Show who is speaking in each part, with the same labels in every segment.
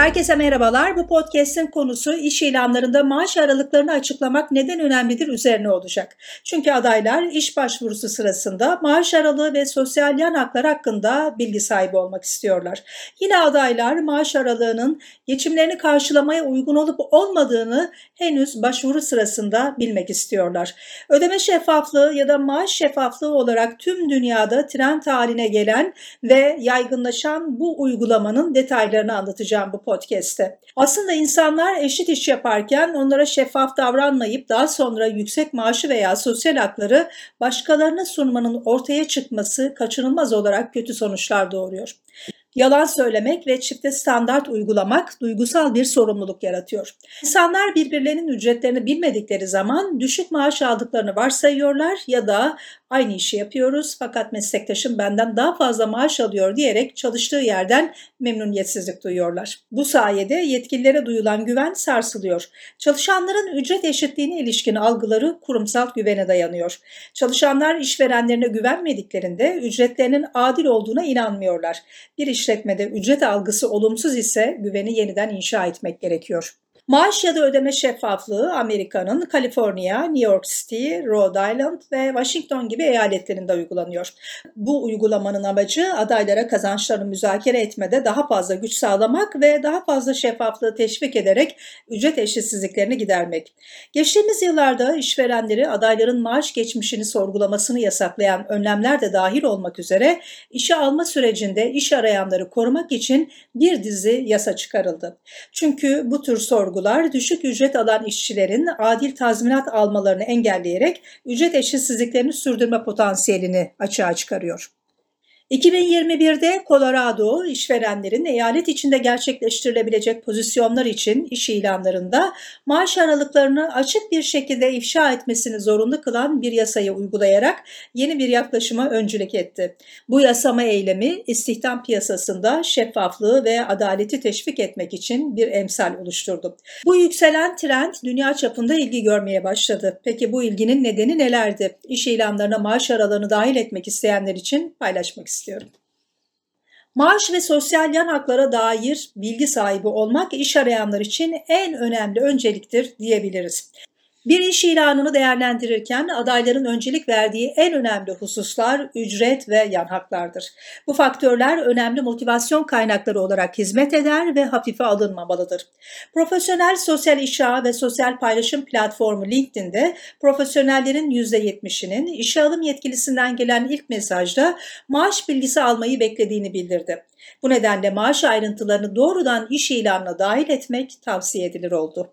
Speaker 1: Herkese merhabalar. Bu podcast'in konusu iş ilanlarında maaş aralıklarını açıklamak neden önemlidir üzerine olacak. Çünkü adaylar iş başvurusu sırasında maaş aralığı ve sosyal yan haklar hakkında bilgi sahibi olmak istiyorlar. Yine adaylar maaş aralığının geçimlerini karşılamaya uygun olup olmadığını henüz başvuru sırasında bilmek istiyorlar. Ödeme şeffaflığı ya da maaş şeffaflığı olarak tüm dünyada trend haline gelen ve yaygınlaşan bu uygulamanın detaylarını anlatacağım bu podcast'te. Aslında insanlar eşit iş yaparken onlara şeffaf davranmayıp daha sonra yüksek maaşı veya sosyal hakları başkalarına sunmanın ortaya çıkması kaçınılmaz olarak kötü sonuçlar doğuruyor. Yalan söylemek ve çifte standart uygulamak duygusal bir sorumluluk yaratıyor. İnsanlar birbirlerinin ücretlerini bilmedikleri zaman düşük maaş aldıklarını varsayıyorlar ya da aynı işi yapıyoruz fakat meslektaşım benden daha fazla maaş alıyor diyerek çalıştığı yerden memnuniyetsizlik duyuyorlar. Bu sayede yetkililere duyulan güven sarsılıyor. Çalışanların ücret eşitliğine ilişkin algıları kurumsal güvene dayanıyor. Çalışanlar işverenlerine güvenmediklerinde ücretlerinin adil olduğuna inanmıyorlar. Bir işletmede ücret algısı olumsuz ise güveni yeniden inşa etmek gerekiyor. Maaş ya da ödeme şeffaflığı Amerika'nın Kaliforniya, New York City, Rhode Island ve Washington gibi eyaletlerinde uygulanıyor. Bu uygulamanın amacı adaylara kazançlarını müzakere etmede daha fazla güç sağlamak ve daha fazla şeffaflığı teşvik ederek ücret eşitsizliklerini gidermek. Geçtiğimiz yıllarda işverenleri adayların maaş geçmişini sorgulamasını yasaklayan önlemler de dahil olmak üzere işe alma sürecinde iş arayanları korumak için bir dizi yasa çıkarıldı. Çünkü bu tür sorgu sorgular düşük ücret alan işçilerin adil tazminat almalarını engelleyerek ücret eşitsizliklerini sürdürme potansiyelini açığa çıkarıyor. 2021'de Colorado işverenlerin eyalet içinde gerçekleştirilebilecek pozisyonlar için iş ilanlarında maaş aralıklarını açık bir şekilde ifşa etmesini zorunlu kılan bir yasayı uygulayarak yeni bir yaklaşıma öncülük etti. Bu yasama eylemi istihdam piyasasında şeffaflığı ve adaleti teşvik etmek için bir emsal oluşturdu. Bu yükselen trend dünya çapında ilgi görmeye başladı. Peki bu ilginin nedeni nelerdi? İş ilanlarına maaş aralığını dahil etmek isteyenler için paylaşmak istiyorum istiyorum. Maaş ve sosyal yan haklara dair bilgi sahibi olmak iş arayanlar için en önemli önceliktir diyebiliriz. Bir iş ilanını değerlendirirken adayların öncelik verdiği en önemli hususlar ücret ve yan haklardır. Bu faktörler önemli motivasyon kaynakları olarak hizmet eder ve hafife alınmamalıdır. Profesyonel sosyal iş ağı ve sosyal paylaşım platformu LinkedIn'de profesyonellerin %70'inin işe alım yetkilisinden gelen ilk mesajda maaş bilgisi almayı beklediğini bildirdi. Bu nedenle maaş ayrıntılarını doğrudan iş ilanına dahil etmek tavsiye edilir oldu.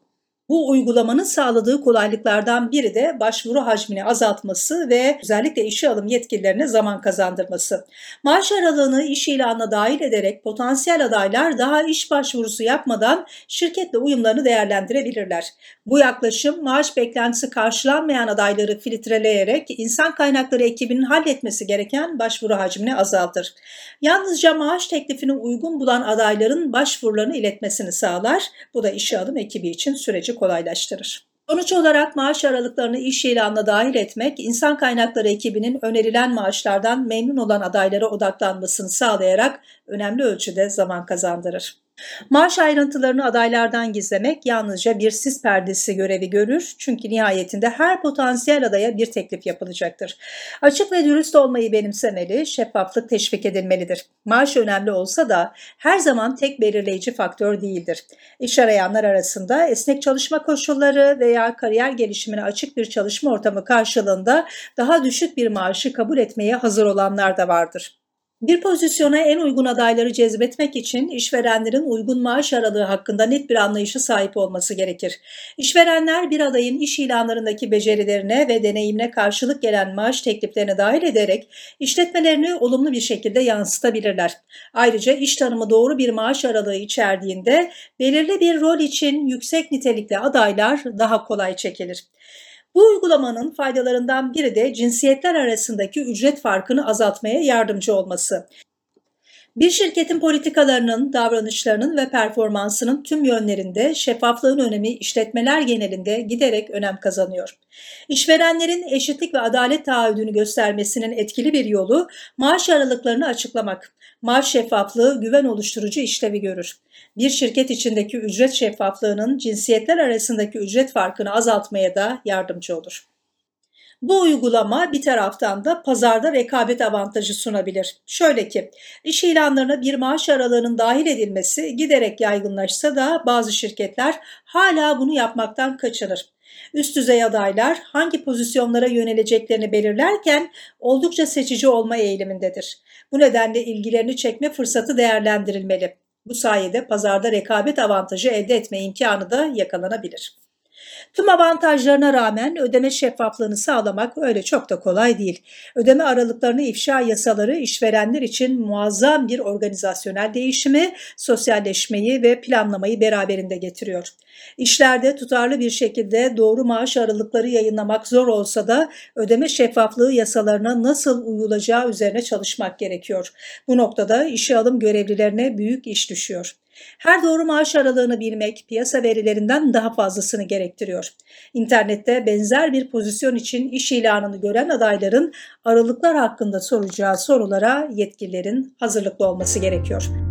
Speaker 1: Bu uygulamanın sağladığı kolaylıklardan biri de başvuru hacmini azaltması ve özellikle işe alım yetkililerine zaman kazandırması. Maaş aralığını iş ilanına dahil ederek potansiyel adaylar daha iş başvurusu yapmadan şirketle uyumlarını değerlendirebilirler. Bu yaklaşım maaş beklentisi karşılanmayan adayları filtreleyerek insan kaynakları ekibinin halletmesi gereken başvuru hacmini azaltır. Yalnızca maaş teklifini uygun bulan adayların başvurularını iletmesini sağlar. Bu da işe alım ekibi için süreci kolaylaştırır. Sonuç olarak maaş aralıklarını iş ilanına dahil etmek, insan kaynakları ekibinin önerilen maaşlardan memnun olan adaylara odaklanmasını sağlayarak önemli ölçüde zaman kazandırır. Maaş ayrıntılarını adaylardan gizlemek yalnızca bir sis perdesi görevi görür çünkü nihayetinde her potansiyel adaya bir teklif yapılacaktır. Açık ve dürüst olmayı benimsemeli, şeffaflık teşvik edilmelidir. Maaş önemli olsa da her zaman tek belirleyici faktör değildir. İş arayanlar arasında esnek çalışma koşulları veya kariyer gelişimine açık bir çalışma ortamı karşılığında daha düşük bir maaşı kabul etmeye hazır olanlar da vardır. Bir pozisyona en uygun adayları cezbetmek için işverenlerin uygun maaş aralığı hakkında net bir anlayışa sahip olması gerekir. İşverenler bir adayın iş ilanlarındaki becerilerine ve deneyimine karşılık gelen maaş tekliflerine dahil ederek işletmelerini olumlu bir şekilde yansıtabilirler. Ayrıca iş tanımı doğru bir maaş aralığı içerdiğinde belirli bir rol için yüksek nitelikli adaylar daha kolay çekilir. Bu uygulamanın faydalarından biri de cinsiyetler arasındaki ücret farkını azaltmaya yardımcı olması. Bir şirketin politikalarının, davranışlarının ve performansının tüm yönlerinde şeffaflığın önemi işletmeler genelinde giderek önem kazanıyor. İşverenlerin eşitlik ve adalet taahhüdünü göstermesinin etkili bir yolu maaş aralıklarını açıklamak. Maaş şeffaflığı güven oluşturucu işlevi görür. Bir şirket içindeki ücret şeffaflığının cinsiyetler arasındaki ücret farkını azaltmaya da yardımcı olur. Bu uygulama bir taraftan da pazarda rekabet avantajı sunabilir. Şöyle ki, iş ilanlarına bir maaş aralığının dahil edilmesi giderek yaygınlaşsa da bazı şirketler hala bunu yapmaktan kaçınır. Üst düzey adaylar hangi pozisyonlara yöneleceklerini belirlerken oldukça seçici olma eğilimindedir. Bu nedenle ilgilerini çekme fırsatı değerlendirilmeli. Bu sayede pazarda rekabet avantajı elde etme imkanı da yakalanabilir. Tüm avantajlarına rağmen ödeme şeffaflığını sağlamak öyle çok da kolay değil. Ödeme aralıklarını ifşa yasaları işverenler için muazzam bir organizasyonel değişimi, sosyalleşmeyi ve planlamayı beraberinde getiriyor. İşlerde tutarlı bir şekilde doğru maaş aralıkları yayınlamak zor olsa da ödeme şeffaflığı yasalarına nasıl uyulacağı üzerine çalışmak gerekiyor. Bu noktada işe alım görevlilerine büyük iş düşüyor. Her doğru maaş aralığını bilmek piyasa verilerinden daha fazlasını gerektiriyor. İnternette benzer bir pozisyon için iş ilanını gören adayların aralıklar hakkında soracağı sorulara yetkililerin hazırlıklı olması gerekiyor.